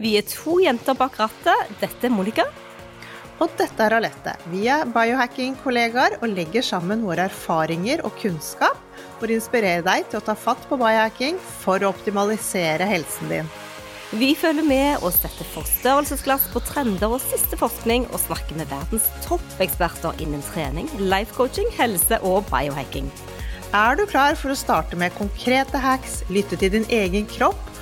Vi er to jenter bak rattet. Dette er Monica. Og dette er Alette. Vi er biohacking-kollegaer og legger sammen våre erfaringer og kunnskap for å inspirere deg til å ta fatt på biohacking for å optimalisere helsen din. Vi følger med og setter forstørrelsesglass på trender og siste forskning, og snakker med verdens toppeksperter innen trening, life coaching, helse og biohacking. Er du klar for å starte med konkrete hacks, lytte til din egen kropp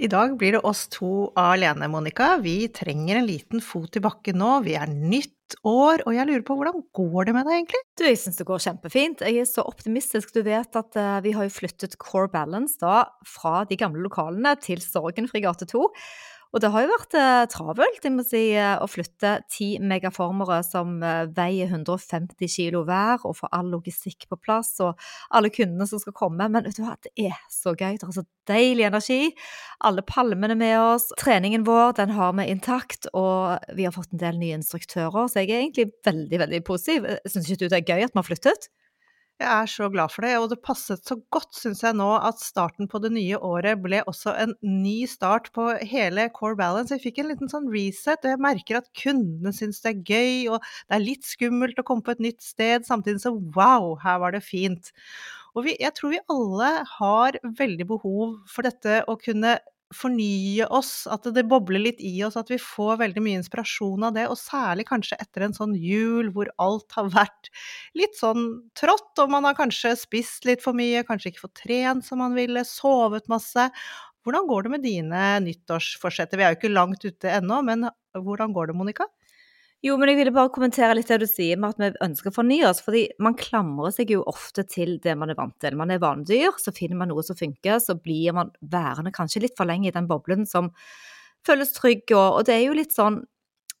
I dag blir det oss to alene, Monica. Vi trenger en liten fot i bakken nå. Vi er nytt år, og jeg lurer på hvordan går det med deg egentlig? Du, jeg syns det går kjempefint. Jeg er så optimistisk. Du vet at uh, vi har jo flyttet Core Balance da fra de gamle lokalene til Sorgenfri gate 2. Og det har jo vært eh, travelt jeg må si, eh, å flytte ti megaformere som eh, veier 150 kilo hver, og få all logistikk på plass og alle kundene som skal komme. Men vet du hva, det er så gøy. Det er så deilig energi. Alle palmene med oss. Treningen vår den har vi intakt, og vi har fått en del nye instruktører. Så jeg er egentlig veldig veldig positiv. Syns ikke du det er gøy at vi har flyttet? Jeg er så glad for det, og det passet så godt, syns jeg nå, at starten på det nye året ble også en ny start på hele Core Balance. Jeg fikk en liten sånn reset, og jeg merker at kundene syns det er gøy, og det er litt skummelt å komme på et nytt sted, samtidig som wow, her var det fint. Og vi, jeg tror vi alle har veldig behov for dette å kunne fornye oss, at det bobler litt i oss, at vi får veldig mye inspirasjon av det. Og særlig kanskje etter en sånn jul hvor alt har vært litt sånn trått, og man har kanskje spist litt for mye, kanskje ikke fått trent som man ville, sovet masse. Hvordan går det med dine nyttårsforsetter? Vi er jo ikke langt ute ennå, men hvordan går det, Monica? Jo, men jeg ville bare kommentere litt det du sier med at vi ønsker å fornye oss. fordi man klamrer seg jo ofte til det man er vant til. Man er vanedyr, så finner man noe som funker, så blir man værende kanskje litt for lenge i den boblen som føles trygg. Og, og det er jo litt sånn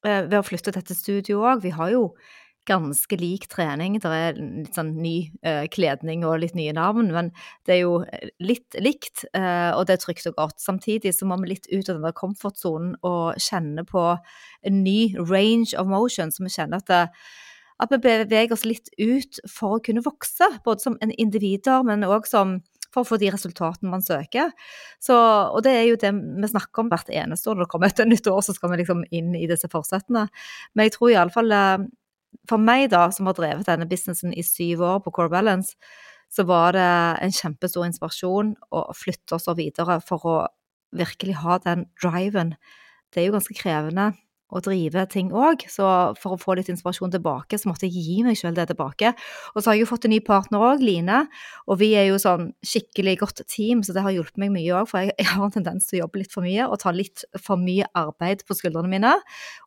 eh, ved å flytte dette studioet òg. Vi har jo ganske lik trening. Det er litt sånn ny uh, kledning og litt nye navn, men det er jo eh, litt likt, uh, og det er trygt og godt. Samtidig så må vi litt ut av den der komfortsonen og kjenne på en ny range of motion, så vi kjenner at det, at vi beveger oss litt ut for å kunne vokse, både som en individer, men òg for å få de resultatene man søker. Så, og det er jo det vi snakker om hvert eneste år når det kommer et nytt år, så skal vi liksom inn i disse forsettene. Men jeg tror iallfall for meg, da, som har drevet denne businessen i syv år på Core Balance, så var det en kjempestor inspirasjon å flytte oss videre for å virkelig ha den driven. Det er jo ganske krevende å drive ting òg, så for å få litt inspirasjon tilbake, så måtte jeg gi meg selv det tilbake. Og så har jeg jo fått en ny partner òg, Line, og vi er jo sånn skikkelig godt team, så det har hjulpet meg mye òg, for jeg, har en tendens til å jobbe litt for mye og ta litt for mye arbeid på skuldrene mine,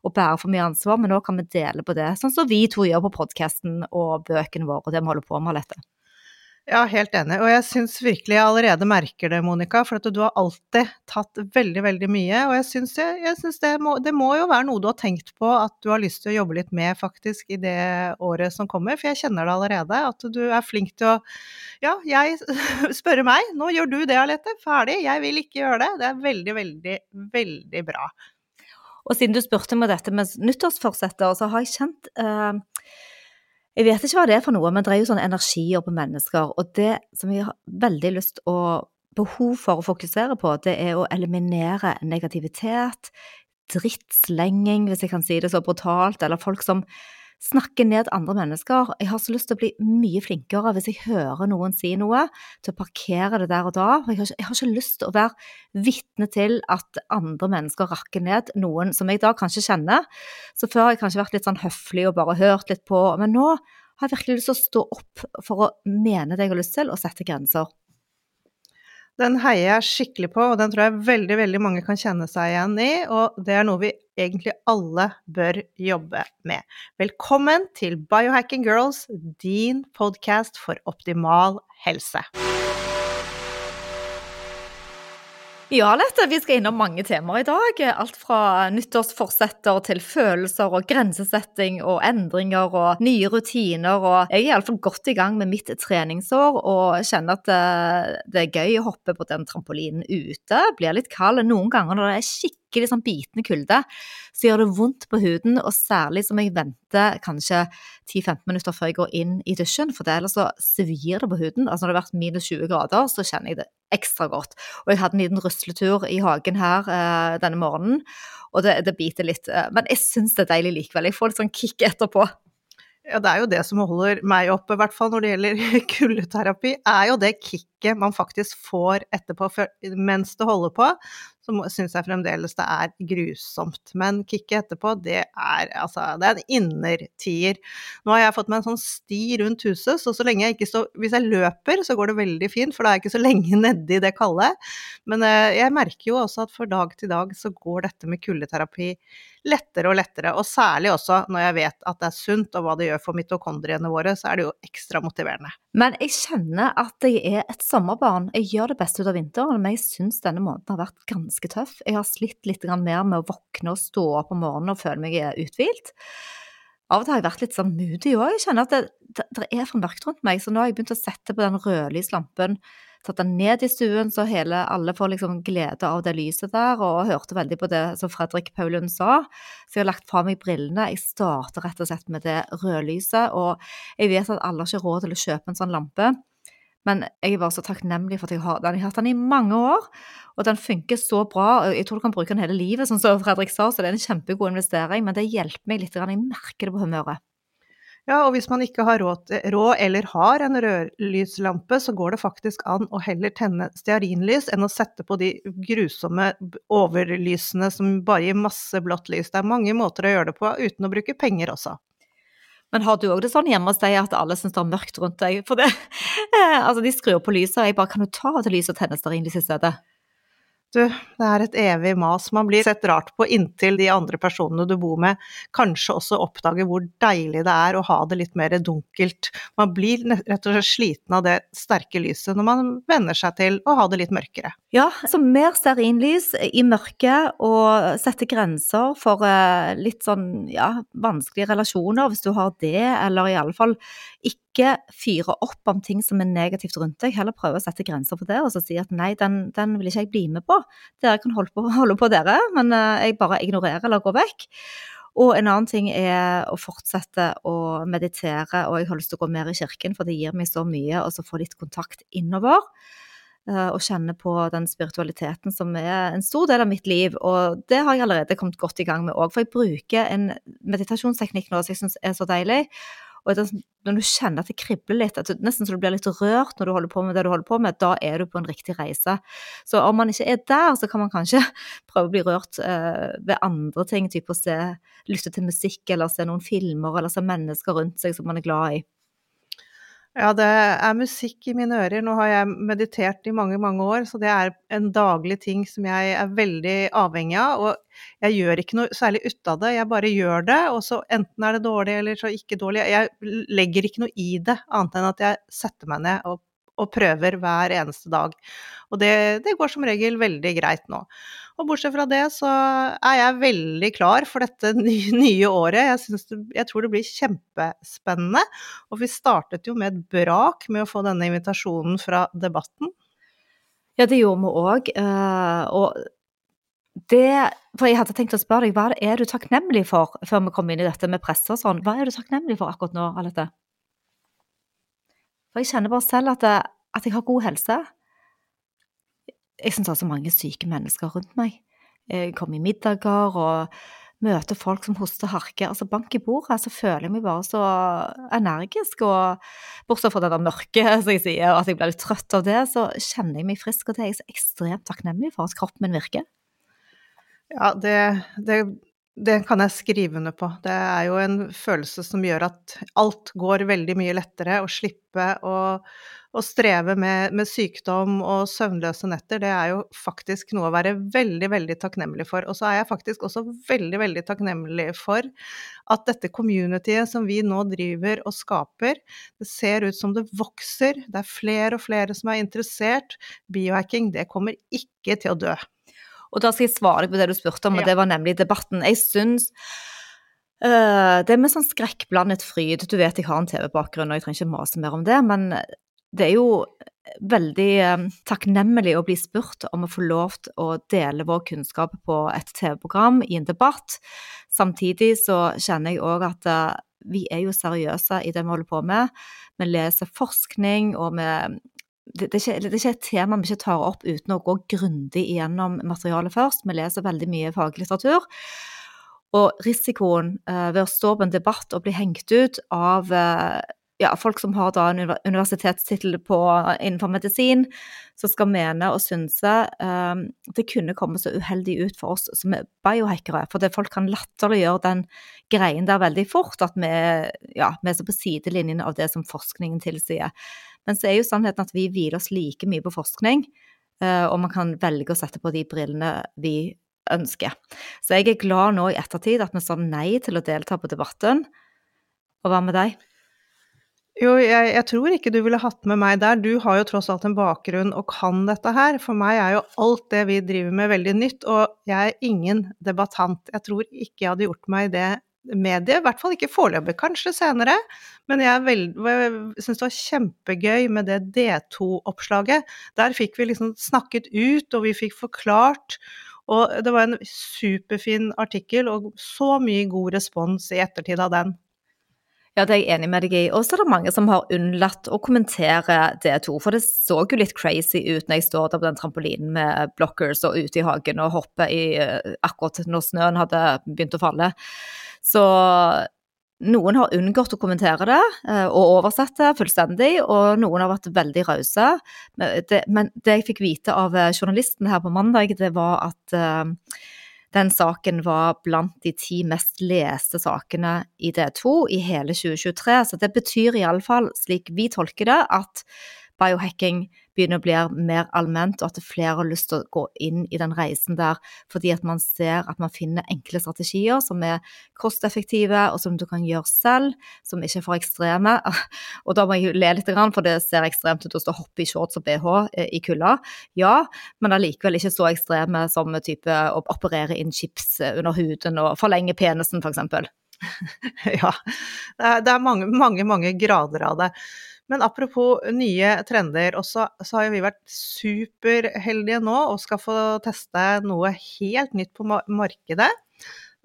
og bære for mye ansvar, men nå kan vi dele på det, sånn som vi to gjør på podkasten og bøkene våre og det vi holder på med, Alette. Ja, helt enig. Og jeg syns virkelig jeg allerede merker det, Monica. For at du har alltid tatt veldig, veldig mye. Og jeg syns, jeg, jeg syns det, må, det, må, jo være noe du har tenkt på at du har lyst til å jobbe litt med faktisk i det året som kommer. For jeg kjenner det allerede. At du er flink til å Ja, jeg spørre meg. Nå gjør du det, Alette. Ferdig. Jeg vil ikke gjøre det. Det er veldig, veldig, veldig bra. Og siden du spurte meg dette med nyttårsforsetter, så har jeg kjent uh jeg vet ikke hva det er for noe, men det er jo sånne energier på mennesker. Og det som jeg har veldig lyst og behov for å fokusere på, det er å eliminere negativitet, drittslenging, hvis jeg kan si det så brutalt, eller folk som snakke ned andre mennesker. Jeg har så lyst til å bli mye flinkere hvis jeg hører noen si noe, til å parkere det der og da. Jeg har ikke, jeg har ikke lyst til å være vitne til at andre mennesker rakker ned noen som jeg da kanskje kjenner. Så før har jeg kanskje vært litt sånn høflig og bare hørt litt på, men nå har jeg virkelig lyst til å stå opp for å mene det jeg har lyst til, og sette grenser. Den heier jeg skikkelig på, og den tror jeg veldig, veldig mange kan kjenne seg igjen i, og det er noe vi egentlig alle bør jobbe med. Velkommen til Biohacking Girls, din podkast for optimal helse. Ja, Lette, vi skal innom mange temaer i dag. Alt fra nyttårsforsetter til følelser og grensesetting og endringer og nye rutiner. Og jeg er iallfall godt i gang med mitt treningsår og kjenner at det, det er gøy å hoppe på den trampolinen ute. Blir litt kald noen ganger når det er skikkelig sånn bitende kulde, så gjør det vondt på huden. Og særlig som jeg venter kanskje 10-15 minutter før jeg går inn i dusjen, for ellers så svir det på huden. Altså når det har vært minus 20 grader, så kjenner jeg det ekstra godt. Og jeg hadde en liten rusletur i hagen her eh, denne morgenen, og det, det biter litt. Eh, men jeg syns det er deilig likevel. Jeg får litt sånn kick etterpå. Ja, det er jo det som holder meg oppe, i hvert fall når det gjelder kuldeterapi, er jo det kicket man faktisk får etterpå, mens det holder på. Så syns jeg fremdeles det er grusomt. Men kicket etterpå, det er altså Det er en innertier. Nå har jeg fått meg en sånn sti rundt huset, så så lenge jeg ikke står Hvis jeg løper, så går det veldig fint, for da er jeg ikke så lenge nedi det kalde. Men eh, jeg merker jo også at for dag til dag så går dette med kuldeterapi lettere og lettere. Og særlig også når jeg vet at det er sunt, og hva det gjør for mitokondriene våre, så er det jo ekstra motiverende. Men jeg kjenner at jeg er et sommerbarn. Jeg gjør det beste ut av vinteren, men jeg syns denne måneden har vært ganske tøff. Jeg har slitt litt mer med å våkne og stå opp om morgenen og føle meg uthvilt. Av og til har jeg vært litt sånn moody òg. Jeg kjenner at det, det, det er for mørkt rundt meg, så nå har jeg begynt å sette på den rødlyslampen tatt den ned i stuen, så hele, alle får liksom glede av det lyset der, og hørte veldig på det som Fredrik Paulund sa. Så jeg har lagt fra meg brillene. Jeg starter rett og slett med det rødlyset, og jeg vet at alle har ikke råd til å kjøpe en sånn lampe. Men jeg er bare så takknemlig for at jeg har den. Jeg har hatt den i mange år, og den funker så bra. Jeg tror du kan bruke den hele livet, sånn som Fredrik sa, så det er en kjempegod investering. Men det hjelper meg litt. Jeg merker det på humøret. Ja, og hvis man ikke har råd, råd, eller har en rødlyslampe, så går det faktisk an å heller tenne stearinlys enn å sette på de grusomme overlysene som bare gir masse blått lys. Det er mange måter å gjøre det på uten å bruke penger også. Men har du òg det sånn hjemme hos deg at alle syns det er mørkt rundt deg? For det, eh, altså de skrur på lyset, og jeg bare kan du ta av det lyset og tenne stearinlys i stedet? Du, det er et evig mas. Man blir sett rart på inntil de andre personene du bor med kanskje også oppdager hvor deilig det er å ha det litt mer dunkelt. Man blir rett og slett sliten av det sterke lyset når man venner seg til å ha det litt mørkere. Ja, så mer stearinlys i mørket og sette grenser for eh, litt sånn ja, vanskelige relasjoner, hvis du har det, eller i alle fall ikke ikke fyre opp om ting som er negativt rundt deg, heller prøve å sette grenser for det og så si at nei, den, den vil ikke jeg bli med på. Dere kan holde på, holde på dere, men eh, jeg bare ignorerer eller går vekk. Og en annen ting er å fortsette å meditere, og jeg har lyst til å gå mer i kirken, for det gir meg så mye, og så få litt kontakt innover. Eh, og kjenne på den spiritualiteten som er en stor del av mitt liv. Og det har jeg allerede kommet godt i gang med òg, for jeg bruker en meditasjonsteknikk nå som jeg syns er så deilig. Og når du kjenner at det kribler litt, at du, nesten så du blir litt rørt når du holder på med det du holder på med, da er du på en riktig reise. Så om man ikke er der, så kan man kanskje prøve å bli rørt eh, ved andre ting, type å se, lytte til musikk, eller se noen filmer, eller se mennesker rundt seg som man er glad i. Ja, det er musikk i mine ører. Nå har jeg meditert i mange, mange år, så det er en daglig ting som jeg er veldig avhengig av. Og jeg gjør ikke noe særlig ut av det, jeg bare gjør det. Og så enten er det dårlig eller så ikke dårlig. Jeg legger ikke noe i det, annet enn at jeg setter meg ned og, og prøver hver eneste dag. Og det, det går som regel veldig greit nå. Og bortsett fra det så er jeg veldig klar for dette nye året. Jeg, det, jeg, tror det blir kjempespennende. Og vi startet jo med et brak med å få denne invitasjonen fra Debatten. Ja, det gjorde vi òg. Eh, og det For jeg hadde tenkt å spørre deg, hva er du takknemlig for før vi kom inn i dette med presse og sånn? Hva er du takknemlig for akkurat nå, Alette? For jeg kjenner bare selv at, det, at jeg har god helse. Jeg syns det er så mange syke mennesker rundt meg. Jeg kommer i middager, og møter folk som hoster og harker, altså bank i bordet, så føler jeg meg bare så energisk. Og bortsett fra det der mørket som jeg sier, og at jeg blir litt trøtt av det, så kjenner jeg meg frisk, og det er jeg så ekstremt takknemlig for at kroppen min virker. Ja, det, det, det kan jeg skrive under på. Det er jo en følelse som gjør at alt går veldig mye lettere. Å slippe å, å streve med, med, sykdom og søvnløse netter, det er jo faktisk noe å være veldig, veldig takknemlig for. Og så er jeg faktisk også veldig, veldig takknemlig for at dette communityet som vi nå driver og skaper, det ser ut som det vokser. Det er flere og flere som er interessert. Biohacking, det kommer ikke til å dø. Og da skal jeg svare deg på det du spurte om, og det var nemlig debatten. Jeg syns uh, Det er med sånn skrekkblandet fryd. Du vet jeg har en TV-bakgrunn, og jeg trenger ikke mase mer om det, men det er jo veldig uh, takknemlig å bli spurt om å få lov til å dele vår kunnskap på et TV-program i en debatt. Samtidig så kjenner jeg òg at uh, vi er jo seriøse i det vi holder på med. Vi leser forskning, og vi det, er ikke, det, er ikke, et tema vi ikke tar opp uten å gå grundig igjennom materialet først. Vi leser veldig mye faglitteratur. Og risikoen uh, ved å stå på en debatt og bli hengt ut av ja, folk som har da en universitetstittel innenfor medisin, som skal mene og synse Um, Det kunne komme så uheldig ut for oss som er biohackere. For folk kan latterliggjøre den greien der veldig fort, at vi, ja, vi er så på sidelinjen av det som forskningen tilsier. Men så er jo sannheten at vi hviler oss like mye på forskning, uh, og man kan velge å sette på de brillene vi ønsker. Så jeg er glad nå i ettertid at vi sa nei til å delta på debatten. Og hva med deg? Jo, jeg, jeg, tror ikke du ville hatt med meg der. Du har jo tross alt en bakgrunn og kan dette her. For meg er jo alt det vi driver med veldig nytt, og jeg er ingen debattant. Jeg tror ikke jeg hadde gjort meg det mediet, i hvert fall ikke foreløpig, kanskje senere. Men jeg syns det var kjempegøy med det D2-oppslaget. Der fikk vi liksom snakket ut, og vi fikk forklart. Og det var en superfin artikkel, og så mye god respons i ettertid av den. Ja, det er jeg enig med deg i. Og så er det mange som har unnlatt å kommentere det to. For det så jo litt crazy ut når jeg står der på den trampolinen med blockers og ute i hagen og hopper i eh, akkurat når snøen hadde begynt å falle. Så noen har unngått å kommentere det og oversett det fullstendig, og noen har vært veldig rause. Men det jeg fikk vite av eh, journalisten her på mandag, det var at eh, den saken var blant de ti mest leste sakene i D2 i hele 2023. Så det betyr iallfall, slik vi tolker det, at biohacking begynner å bli mer allment, og at flere har lyst til å gå inn i den reisen der fordi at man ser at man finner enkle strategier som er kosteffektive, og som du kan gjøre selv, som ikke er for ekstreme. Og da må jeg le litt, for det ser ekstremt ut å stå hoppe i shorts og bh eh, i kulda. Ja, men allikevel ikke så ekstreme som type å operere inn chips eh, under huden og forlenge penisen, f.eks. Ja, det er mange, mange, mange grader av det. Men apropos nye trender, også, så har jo vi vært superheldige nå og skal få teste noe helt nytt på markedet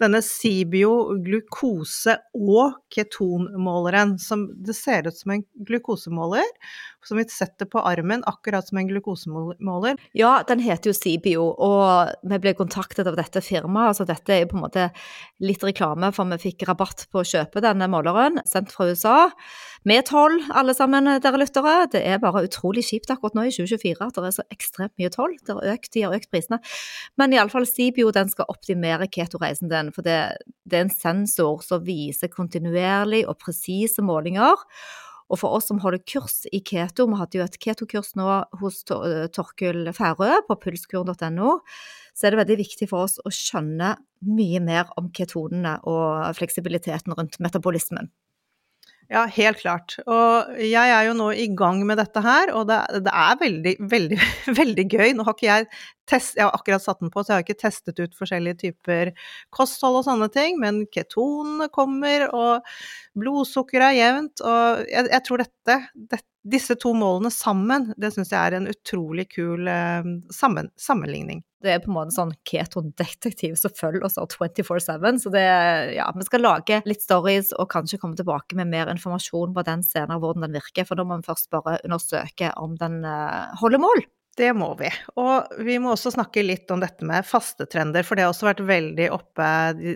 denne Sibio glukose- og ketonmåleren. Som det ser ut som en glukosemåler, som vi setter på armen akkurat som en glukosemåler. Ja, den heter jo Sibio, og vi ble kontaktet av dette firmaet. Altså dette er jo på en måte litt reklame, for vi fikk rabatt på å kjøpe denne måleren, sendt fra USA. Med toll, alle sammen, dere lyttere. Det er bare utrolig kjipt akkurat nå i 2024 at det er så ekstremt mye toll. De har økt prisene. Men iallfall Sibio den skal optimere ketoreisen din for det, det er en sensor som viser kontinuerlig og presise målinger. Og for oss som holder kurs i keto, vi hadde jo et ketokurs nå hos Torkil Færø på pulskur.no, så er det veldig viktig for oss å skjønne mye mer om ketonene og fleksibiliteten rundt metabolismen. Ja, helt klart. Og jeg er jo nå i gang med dette her, og det, det er veldig, veldig, veldig gøy. Nå har ikke jeg test, jeg har akkurat satt den på, så jeg har ikke testet ut forskjellige typer kosthold og sånne ting, men keton kommer, og blodsukker er jevnt, og jeg, jeg tror dette, dette, disse to målene sammen, det syns jeg er en utrolig kul eh, sammen, sammenligning. Det er på en måte sånn keto-detektiv som følger oss 24-7. Så det, ja, vi skal lage litt stories og kanskje komme tilbake med mer informasjon på den senere, hvordan den virker. For da må vi først bare undersøke om den uh, holder mål. Det må vi. Og vi må også snakke litt om dette med fastetrender, for det har også vært veldig oppe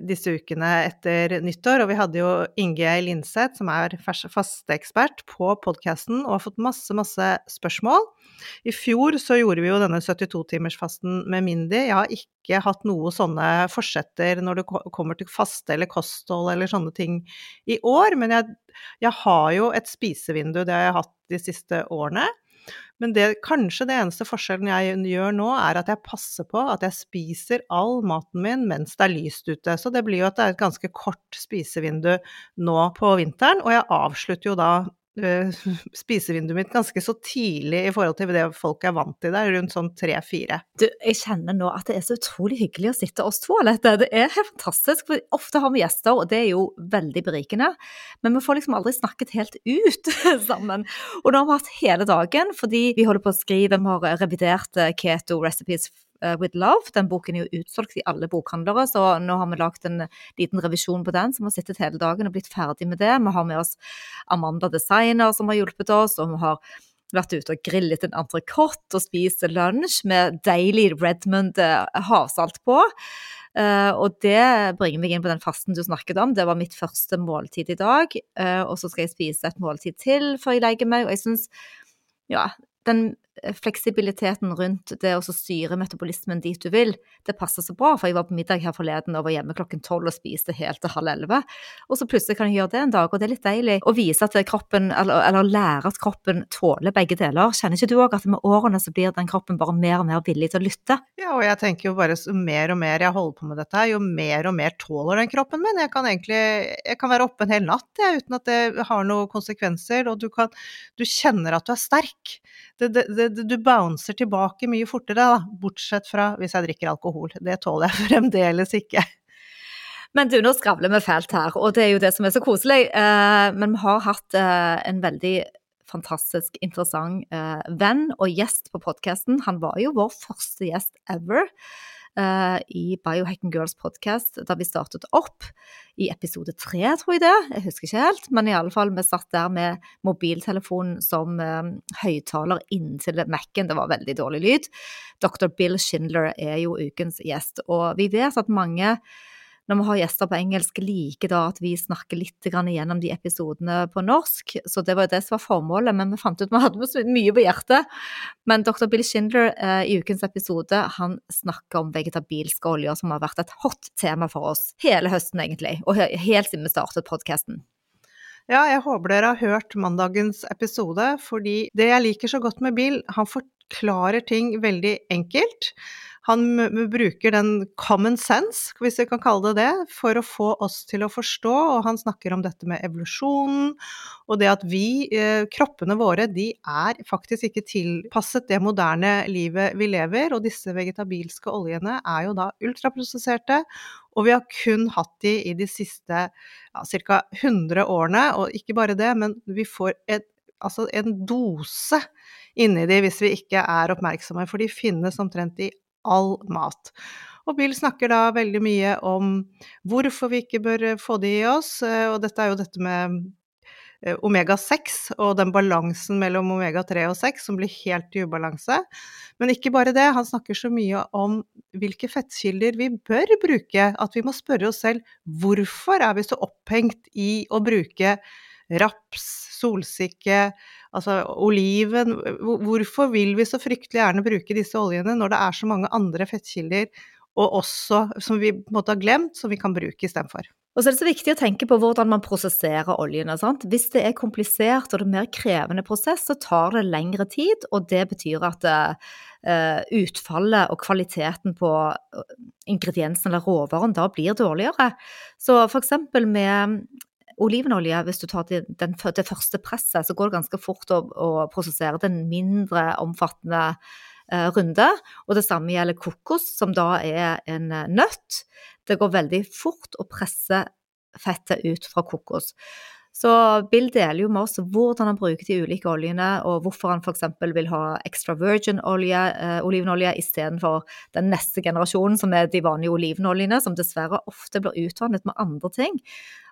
disse ukene etter nyttår. Og vi hadde jo Inge Linseth, som er fasteekspert, på podkasten og har fått masse, masse spørsmål. I fjor så gjorde vi jo denne 72-timersfasten med Mindy. Jeg har ikke hatt noe sånne forsetter når det kommer til faste eller kosthold eller sånne ting i år, men jeg, jeg har jo et spisevindu, det har jeg hatt de siste årene. Men det, kanskje det eneste forskjellen jeg gjør nå, er at jeg passer på at jeg spiser all maten min mens det er lyst ute. Så det blir jo at det er et ganske kort spisevindu nå på vinteren, og jeg avslutter jo da spisevinduet mitt ganske så tidlig i forhold til det folk er vant til der, rundt sånn tre-fire. Du, jeg kjenner nå at det er så utrolig hyggelig å sitte oss to, Alette. Det er helt fantastisk. for Ofte har vi gjester, og det er jo veldig berikende. Men vi får liksom aldri snakket helt ut sammen. Og nå har vi hatt hele dagen, fordi vi holder på å skrive, vi har revidert eh, Keto Recipes Eh, with Love. Den boken er jo utsolgt i alle bokhandlere, så nå har vi lagd en liten revisjon på den, så vi har sittet hele dagen og blitt ferdig med det. Vi har med oss Amanda Designer som har hjulpet oss, og vi har vært ute og grillet en entrecôte og spist lunsj med deilig Redmond eh, havsalt på. Uh, og det bringer meg inn på den fasten du snakket om. Det var mitt første måltid i dag. Uh, og så skal jeg spise et måltid til før jeg legger meg. Og jeg syns ja, den fleksibiliteten rundt det å styre metabolismen dit du vil, det passer så bra. For jeg var på middag her forleden og var hjemme klokken tolv og spiste helt til halv elleve. Og så plutselig kan jeg gjøre det en dag, og det er litt deilig å vise at kroppen, eller, eller lære at kroppen tåler begge deler. Kjenner ikke du òg at med årene så blir den kroppen bare mer og mer villig til å lytte? Ja, og jeg tenker jo bare jo mer og mer jeg holder på med dette, her, jo mer og mer tåler den kroppen min. Jeg kan egentlig jeg kan være oppe en hel natt jeg, uten at det har noen konsekvenser, og du, kan, du kjenner at du er sterk. Det, det, det, du bouncer tilbake mye fortere, da, bortsett fra hvis jeg drikker alkohol. Det tåler jeg fremdeles ikke. Men du, nå skravler vi fælt her, og det er jo det som er så koselig. Eh, men vi har hatt eh, en veldig fantastisk interessant eh, venn og gjest på podkasten. Han var jo vår første gjest ever uh, i Biohacking Girls podcast da vi startet opp i episode tre, tror jeg det. Jeg husker ikke helt, men i alle fall, vi satt der med mobiltelefonen som uh, høyttaler inntil Mac-en. Det var veldig dårlig lyd. Dr. Bill Schindler er jo ukens gjest, og vi vet at mange når vi har gjester på engelsk, liker da at vi snakker litt gjennom de episodene på norsk. Så det var jo det som var formålet, men vi fant ut vi hadde så mye på hjertet. Men dr. Bill Schindler eh, i ukens episode han snakker om vegetabilske oljer, som har vært et hot tema for oss hele høsten, egentlig. Og helt siden vi startet podkasten. Ja, jeg håper dere har hørt mandagens episode, fordi det jeg liker så godt med Bill, han forklarer ting veldig enkelt. Han bruker den common sense, hvis vi kan kalle det det, for å få oss til å forstå, og han snakker om dette med evolusjonen, og det at vi, eh, kroppene våre, de er faktisk ikke tilpasset det moderne livet vi lever, og disse vegetabilske oljene er jo da ultraprosesserte, og vi har kun hatt de i de siste ja, ca. 100 årene, og ikke bare det, men vi får et, altså en dose inni de hvis vi ikke er oppmerksomme, for de finnes omtrent i all mat. Og Bill snakker da veldig mye om hvorfor vi ikke bør få det i oss, eh, og dette er jo dette med eh, omega-6 og den balansen mellom omega-3 og 6 som blir helt i ubalanse. Men ikke bare det, han snakker så mye om hvilke fettkilder vi bør bruke, at vi må spørre oss selv hvorfor er vi så opphengt i å bruke raps, solsikke, altså oliven Hvorfor vil vi så fryktelig gjerne bruke disse oljene når det er så mange andre fettkilder og også som vi på en måte har glemt, som vi kan bruke istedenfor? Og så er det så viktig å tenke på hvordan man prosesserer oljene. Sant? Hvis det er komplisert og det er mer krevende prosess, så tar det lengre tid, og det betyr at uh, utfallet og kvaliteten på eh, ingrediensene eller råvaren da blir dårligere. Så for eksempel med olivenolje, hvis du tar den, det første presset, så går det ganske fort å, å prosessere den mindre omfattende eh, runde. Og det samme gjelder kokos, som da er en eh, nøtt. Det går veldig fort å presse fettet ut fra kokos. Så Bill deler jo med oss hvordan han bruker de ulike oljene, og hvorfor han f.eks. vil ha extra virgin-olje, eh, olivenolje, istedenfor den neste generasjonen, som er de vanlige olivenoljene, som dessverre ofte blir utvannet med andre ting.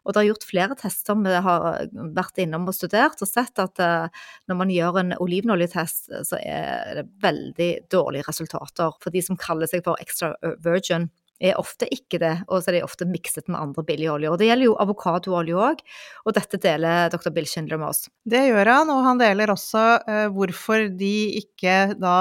Og det er gjort flere tester vi har vært innom og studert, og sett at eh, når man gjør en olivenoljetest, så er det veldig dårlige resultater for de som kaller seg for extra virgin er ofte ikke det, og så er de ofte mikset med andre billige oljer. Og det gjelder jo avokadoolje òg, og dette deler dr. Bill Schindler med oss. Det gjør han, og han deler også uh, hvorfor de ikke da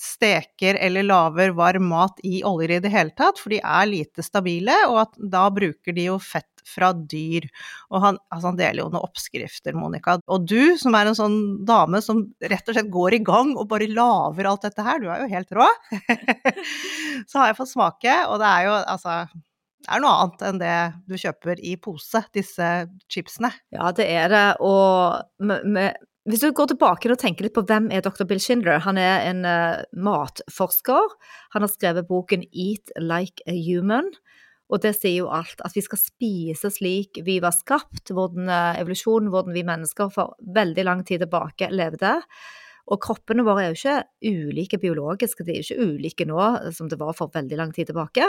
steker eller lager varm mat i oljer i det hele tatt, for de er lite stabile, og at da bruker de jo fett fra dyr. Og han, altså han, deler jo noen oppskrifter, Monica. Og du, som er en sånn dame som rett og slett går i gang og bare lager alt dette her, du er jo helt rå. så har jeg fått smake, og det er jo altså det er noe annet enn det du kjøper i pose, disse chipsene. Ja, det er det. Og med, med, hvis du går tilbake og tenker litt på hvem er dr. Bill Schindler Han er en uh, matforsker. Han har skrevet boken Eat like a human. Og det sier jo alt. At vi skal spise slik vi var skapt, hvordan eh, evolusjonen, hvordan vi mennesker for veldig lang tid tilbake levde. Og kroppene våre er jo ikke ulike biologiske, de er jo ikke ulike nå som det var for veldig lang tid tilbake.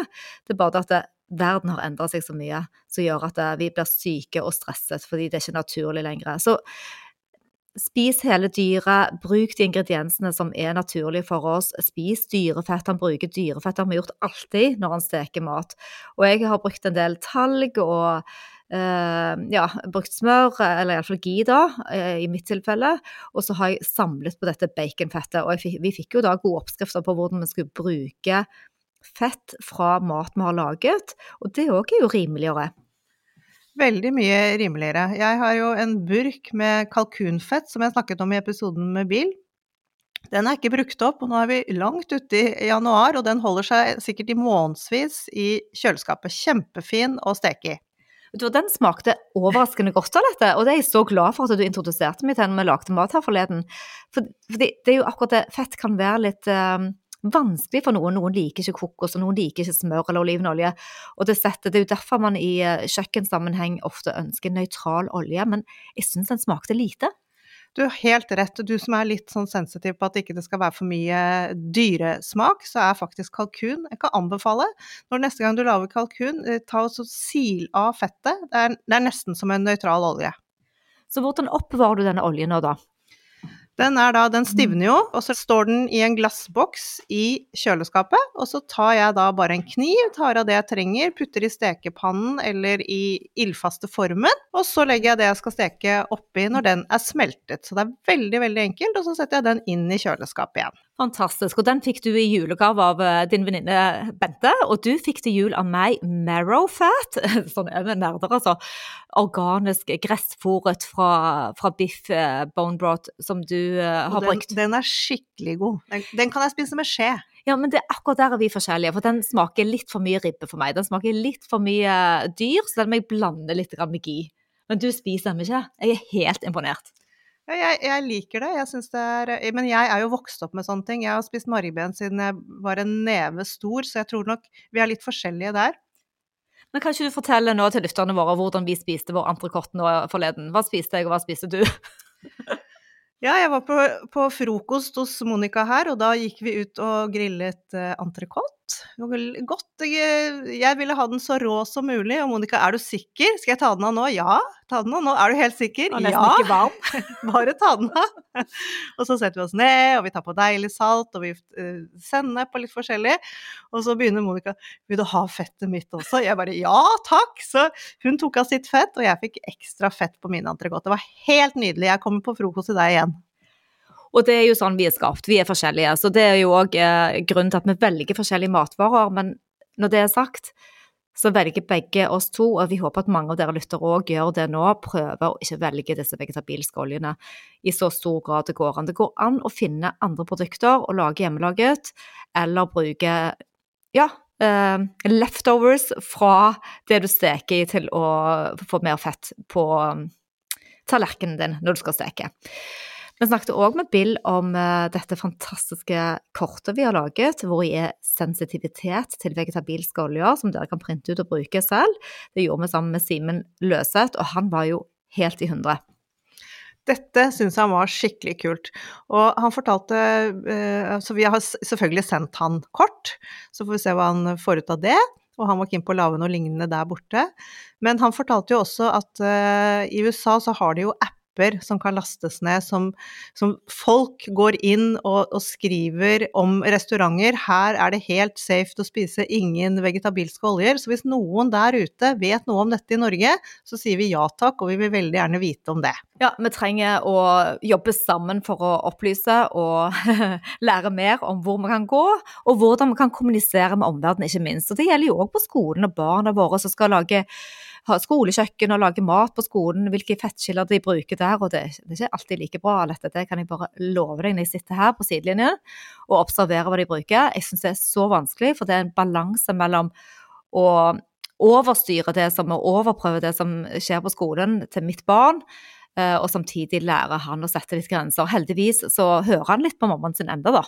Det er bare at det, verden har endret seg så mye som gjør at det, vi blir syke og stresset fordi det er ikke naturlig lenger. Så Spis hele dyret, bruk de ingrediensene som er naturlige for oss. Spis dyrefett. Han bruker dyrefett, det har vi gjort alltid når han steker mat. Og jeg har brukt en del talg og uh, ja, brukt smør, eller iallfall gi, da, uh, i mitt tilfelle. Og så har jeg samlet på dette baconfettet. Og fikk, vi fikk jo da gode oppskrifter på hvordan vi skulle bruke fett fra mat vi har laget, og det òg er jo rimeligere. Veldig mye rimeligere. Jeg har jo en burk med kalkunfett som jeg snakket om i episoden med bil. Den er ikke brukt opp, og nå er vi langt ute i januar, og den holder seg sikkert i månedsvis i kjøleskapet. Kjempefin å steke i. Den smakte overraskende godt av dette, og det er jeg så glad for at du introduserte meg til når vi lagde mat her forleden. For, for det, det, er jo akkurat det, fett kan være litt uh, vanskelig for noen. Noen liker ikke kokos, og noen liker ikke smør eller olivenolje. Og det, setter, det er jo derfor man i eh, kjøkkensammenheng ofte ønsker nøytral olje, men jeg syns den smakte lite. Du har helt rett. Du som er litt sånn sensitiv på at det ikke skal være for mye dyresmak, så er faktisk kalkun Jeg kan anbefale, når neste gang du lager kalkun, eh, ta og sil av fettet. Det er, det er nesten som en nøytral olje. Så hvordan oppbevarer du denne oljen nå, da? Den, er da, den stivner jo, og så står den i en glassboks i kjøleskapet. Og så tar jeg da bare en kniv, tar av det jeg trenger, putter i stekepannen eller i ildfaste formen. Og så legger jeg det jeg skal steke oppi når den er smeltet. Så det er veldig, veldig enkelt. Og så setter jeg den inn i kjøleskapet igjen. Fantastisk. Og den fikk du i julegave av eh, din venninne Bente. Og du fikk til jul av meg Marrowfat. Sånn er vi nerder, altså. Organisk gressfòret fra, fra biff eh, bone broth som du uh, har den, brukt. Den er skikkelig god. Den, den, kan jeg spise med skje. Ja, men det er akkurat der er vi forskjellige. For den smaker litt for mye ribbe for meg. Den smaker litt for mye dyr, så den må jeg blande litt med gi. Men du spiser den ikke. Jeg er helt imponert. Ja, jeg, jeg, liker det. Jeg det er eh, Men jeg er jo vokst opp med sånne ting. Jeg har spist margben siden jeg var en neve stor, så jeg tror nok vi er litt forskjellige der. Men kan ikke du fortelle nå til lytterne våre hvordan vi spiste vår entrecôte nå forleden? Hva spiste jeg, og hva spiste du? ja, jeg var på, på, frokost hos Monica her, og da gikk vi ut og grillet uh, entrecôte godt. Jeg, jeg, ville ha den så rå som mulig. Og Monica, er du sikker? Skal jeg ta den av nå? Ja, ta den av nå. Er du helt sikker? Ja. Bare ta den av. og så setter vi oss ned, og vi tar på deilig salt, og vi sender sennep og litt forskjellig. Og så begynner Monica Vil du ha fettet mitt også? Jeg bare ja, takk. Så hun tok av sitt fett, og jeg fikk ekstra fett på min entrecôte. Det var helt nydelig. Jeg kommer på frokost til deg igjen. Og det er jo sånn vi er skapt, vi er forskjellige. Så det er jo òg eh, grunnen til at vi velger forskjellige matvarer. Men når det er sagt, så velger begge oss to, og vi håper at mange av dere lyttere òg gjør det nå, prøver å ikke velge disse vegetabilske oljene i så stor grad det går an. Det går an å finne andre produkter og lage hjemmelaget, eller bruke ja, uh, leftovers fra det du steker i, til å få mer fett på um, tallerkenen din når du skal steke. Vi snakket òg med Bill om uh, dette fantastiske kortet vi har laget, hvor det er sensitivitet til vegetabilske oljer, som dere kan printe ut og bruke selv. Det gjorde vi sammen med Simen Løseth, og han var jo helt i hundre. Dette syns han var skikkelig kult. Og han fortalte eh, Så vi har selvfølgelig sendt han kort, så får vi se hva han får ut av det. Og han var keen på å lage noe lignende der borte. Men han fortalte jo også at uh, i USA så har de jo app apper som kan lastes ned, som, som folk går inn og, og, skriver om restauranter. Her er det helt safe å spise ingen vegetabilske oljer. Så hvis noen der ute vet noe om dette i Norge, så sier vi ja takk, og vi vil veldig gjerne vite om det. Ja, vi trenger å jobbe sammen for å opplyse og lære mer om hvor vi kan gå, og hvordan vi kan kommunisere med omverdenen, ikke minst. Og det gjelder jo òg på skolen og barna våre som skal lage skolekjøkken og lage mat på skolen, hvilke fettkilder de bruker der. Og det, er ikke alltid like bra, dette. Det kan jeg bare love deg når jeg sitter her på sidelinjen og observerer hva de bruker. Jeg syns det er så vanskelig, for det er en balanse mellom å overstyre det som er, overprøve det som skjer på skolen til mitt barn, eh, og samtidig lære han å sette litt grenser. Heldigvis så hører han litt på mammaen sin enda, da.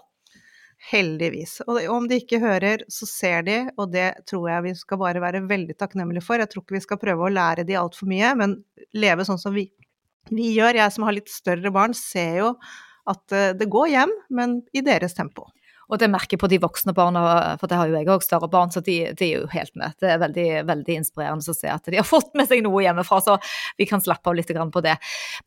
Heldigvis. Og om de ikke hører, så ser de, og det tror jeg vi skal bare være veldig takknemlige for. Jeg tror ikke vi skal prøve å lære de altfor mye, men leve sånn som vi, vi gjør. Jeg som har litt større barn, ser jo at eh, det går hjem, men i deres tempo. Og det merker jeg på de voksne barna, for det har jo jeg òg større barn, så de, de, er jo helt med. Det er veldig, veldig inspirerende å se at de har fått med seg noe hjemmefra, så vi kan slappe av litt på det.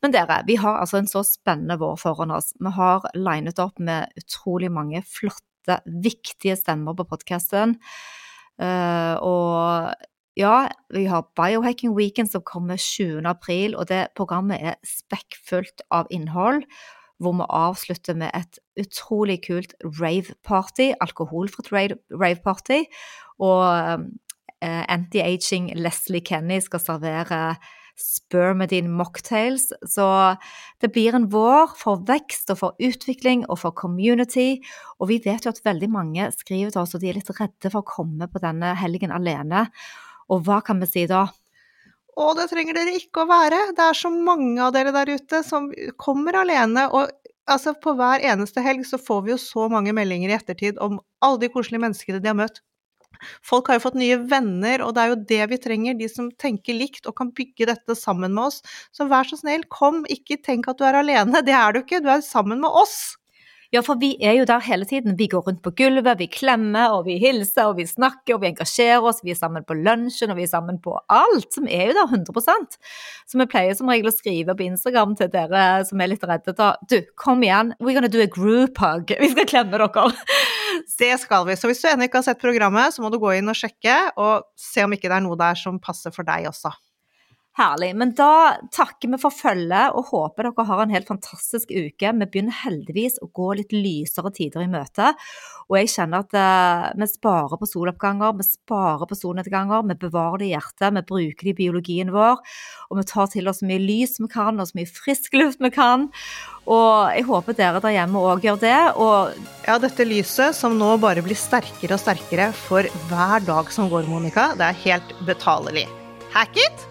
Men dere, vi har altså en så spennende vår foran oss. Vi har linet opp med utrolig mange flotte, viktige stemmer på podkasten. Uh, og ja, vi har Biohacking Weekend som kommer 20. april, og det programmet er spekkfullt av innhold hvor vi avslutter med et utrolig kult rave-party, alkoholfritt rave-party. Og eh, anti-aging Leslie Kenny skal servere spermidine mocktails. Så det blir en vår for vekst og for utvikling og for community. Og vi vet jo at veldig mange skriver til oss og de er litt redde for å komme på denne helgen alene. Og hva kan vi si da? Og det trenger dere ikke å være. Det er så mange av dere der ute som kommer alene. Og altså, på hver eneste helg så får vi jo så mange meldinger i ettertid om alle de koselige menneskene de har møtt. Folk har jo fått nye venner, og det er jo det vi trenger. De som tenker likt og kan bygge dette sammen med oss. Så vær så snill, kom, ikke tenk at du er alene. Det er du ikke, du er sammen med oss. Ja, for vi er jo der hele tiden. Vi går rundt på gulvet, vi klemmer og vi hilser og vi snakker og vi engasjerer oss. Vi er sammen på lunsjen og vi er sammen på alt. Som er jo der 100% Så vi pleier som regel å skrive på Instagram til dere som er litt redde. Da, du, kom igjen, we're gonna do a group hug. Vi skal klemme dere. Det skal vi. Så hvis du ennå ikke har sett programmet, så må du gå inn og sjekke og se om ikke det er noe der som passer for deg også. Herlig. Men da takker vi for følget og håper dere har en helt fantastisk uke. Vi begynner heldigvis å gå litt lysere tider i møte. Og jeg kjenner at uh, vi sparer på soloppganger, vi sparer på solnedganger. Vi bevarer det i hjertet, vi bruker det i biologien vår. Og vi tar til oss så mye lys vi kan, og så mye frisk luft vi kan. Og jeg håper dere der hjemme òg gjør det. Og ja, dette lyset som nå bare blir sterkere og sterkere for hver dag som går, Monica, det er helt betalelig. Hack it!